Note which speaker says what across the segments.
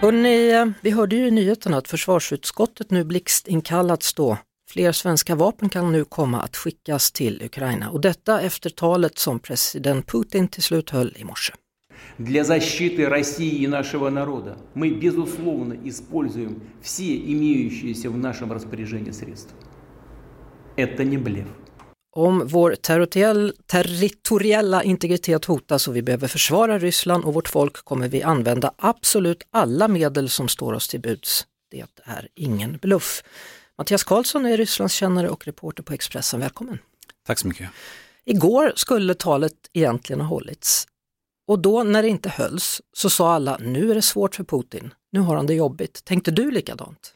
Speaker 1: Hörrni, vi hörde ju i nyheterna att försvarsutskottet nu blixtinkallats då. Fler svenska vapen kan nu komma att skickas till Ukraina och detta efter talet som president Putin till slut höll i morse.
Speaker 2: Для защиты России и нашего народа мы, безусловно, используем все имеющиеся в нашем распоряжении средства. Это не блеф.
Speaker 1: Om vår territoriell, territoriella integritet hotas och vi behöver försvara Ryssland och vårt folk kommer vi använda absolut alla medel som står oss till buds. Det är ingen bluff. Mattias Karlsson är Rysslandskännare och reporter på Expressen. Välkommen!
Speaker 3: Tack så mycket.
Speaker 1: Igår skulle talet egentligen ha hållits och då när det inte hölls så sa alla nu är det svårt för Putin, nu har han det jobbigt. Tänkte du likadant?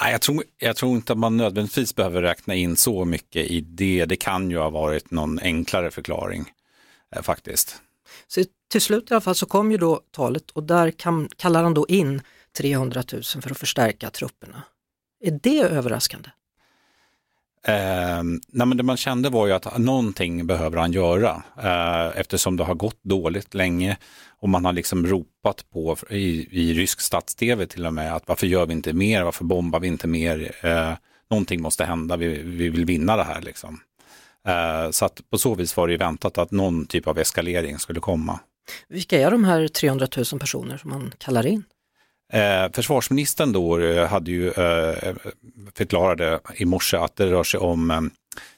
Speaker 3: Nej, jag, tror, jag tror inte att man nödvändigtvis behöver räkna in så mycket i det. Det kan ju ha varit någon enklare förklaring eh, faktiskt.
Speaker 1: Så till slut i alla fall så kom ju då talet och där kan, kallar han då in 300 000 för att förstärka trupperna. Är det överraskande?
Speaker 3: Eh, nej men det man kände var ju att någonting behöver han göra eh, eftersom det har gått dåligt länge och man har liksom ropat på i, i rysk stats-tv till och med att varför gör vi inte mer, varför bombar vi inte mer, eh, någonting måste hända, vi, vi vill vinna det här liksom. Eh, så att på så vis var det ju väntat att någon typ av eskalering skulle komma.
Speaker 1: Vilka är de här 300 000 personer som man kallar in?
Speaker 3: Eh, försvarsministern då eh, hade ju eh, förklarade i morse att det rör sig om eh,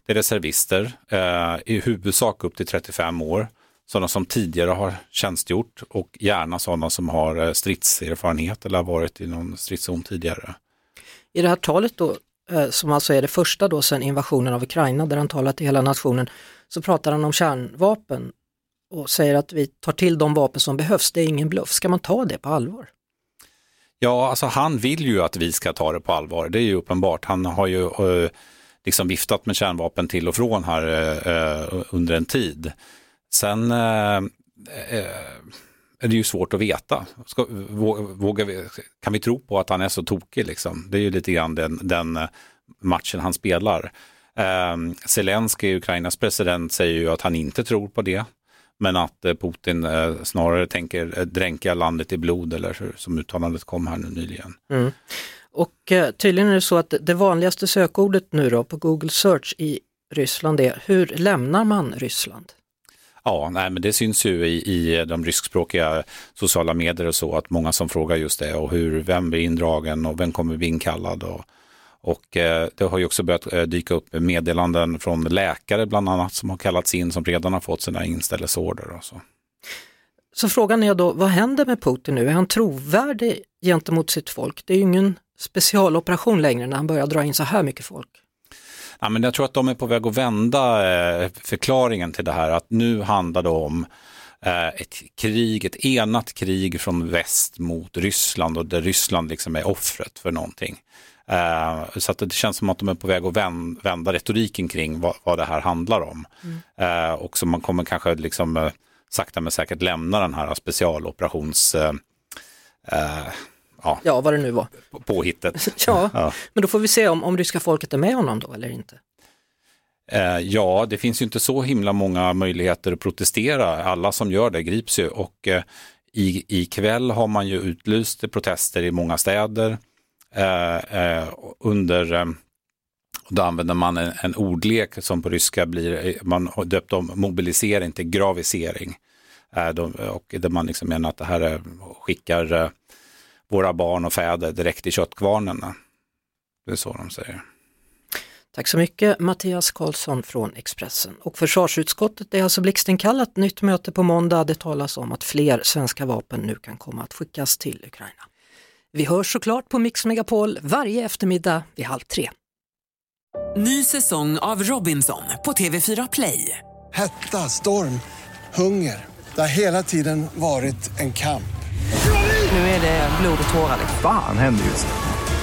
Speaker 3: det är reservister, eh, i huvudsak upp till 35 år, sådana som tidigare har tjänstgjort och gärna sådana som har eh, stridserfarenhet eller har varit i någon stridszon tidigare.
Speaker 1: I det här talet då, eh, som alltså är det första då sedan invasionen av Ukraina, där han talar till hela nationen, så pratar han om kärnvapen och säger att vi tar till de vapen som behövs, det är ingen bluff. Ska man ta det på allvar?
Speaker 3: Ja, alltså han vill ju att vi ska ta det på allvar, det är ju uppenbart. Han har ju eh, liksom viftat med kärnvapen till och från här eh, eh under en tid. Sen eh, eh, är det ju svårt att veta. Ska, vågar vi, kan vi tro på att han är så tokig liksom? Det är ju lite grann den, den eh, matchen han spelar. Eh, Zelensky, Ukrainas president, säger ju att han inte tror på det. Men att eh, Putin eh, snarare tänker eh, dränka landet i blod eller som uttalandet kom här nu nyligen.
Speaker 1: Mm. Och tydligen är det så att det vanligaste sökordet nu då på Google Search i Ryssland är hur lämnar man Ryssland?
Speaker 3: Ja, nej, men det syns ju i, i de ryskspråkiga sociala medier och så att många som frågar just det och hur, vem blir indragen och vem kommer bli inkallad och och eh, det har ju också börjat eh, dyka upp meddelanden från läkare bland annat som har kallats in som redan har fått sina inställelseorder. Och så.
Speaker 1: så frågan är då, vad händer med Putin nu? Är han trovärdig gentemot sitt folk? Det är ju ingen specialoperation längre när han börjar dra in så här mycket folk.
Speaker 3: Ja, men jag tror att de är på väg att vända eh, förklaringen till det här, att nu handlar det om ett krig, ett enat krig från väst mot Ryssland och där Ryssland liksom är offret för någonting. Uh, så att det känns som att de är på väg att vända, retoriken kring vad, vad, det här handlar om. Mm. Uh, och så man kommer kanske liksom sakta men säkert lämna den här specialoperations...
Speaker 1: ja, ja, vad det nu var.
Speaker 3: Påhittet.
Speaker 1: ja, ja, men då får vi se om, om ryska folket är med honom då eller inte.
Speaker 3: Eh, ja, det finns ju inte så himla många möjligheter att protestera. Alla som gör det grips ju och eh, i, i kväll har man ju utlyst protester i många städer. Eh, eh, under eh, då använder man en, en, ordlek som på ryska blir, eh, man har döpt om mobilisering till gravisering. De, och där man liksom menar att det här skickar våra barn och fäder direkt i köttkvarnen. Det är så de säger.
Speaker 1: Tack så mycket Mattias Karlsson från Expressen. Och försvarsutskottet är alltså blixtinkallat nytt möte på måndag. Det talas om att fler svenska vapen nu kan komma att skickas till Ukraina. Vi hörs såklart på Mix Megapol varje eftermiddag vid halv tre.
Speaker 4: Ny säsong av Robinson på TV4 Play.
Speaker 5: Hetta, storm, hunger. Det har hela tiden varit en kamp.
Speaker 4: Nu är det blod och tårar.
Speaker 6: Fan händer just det.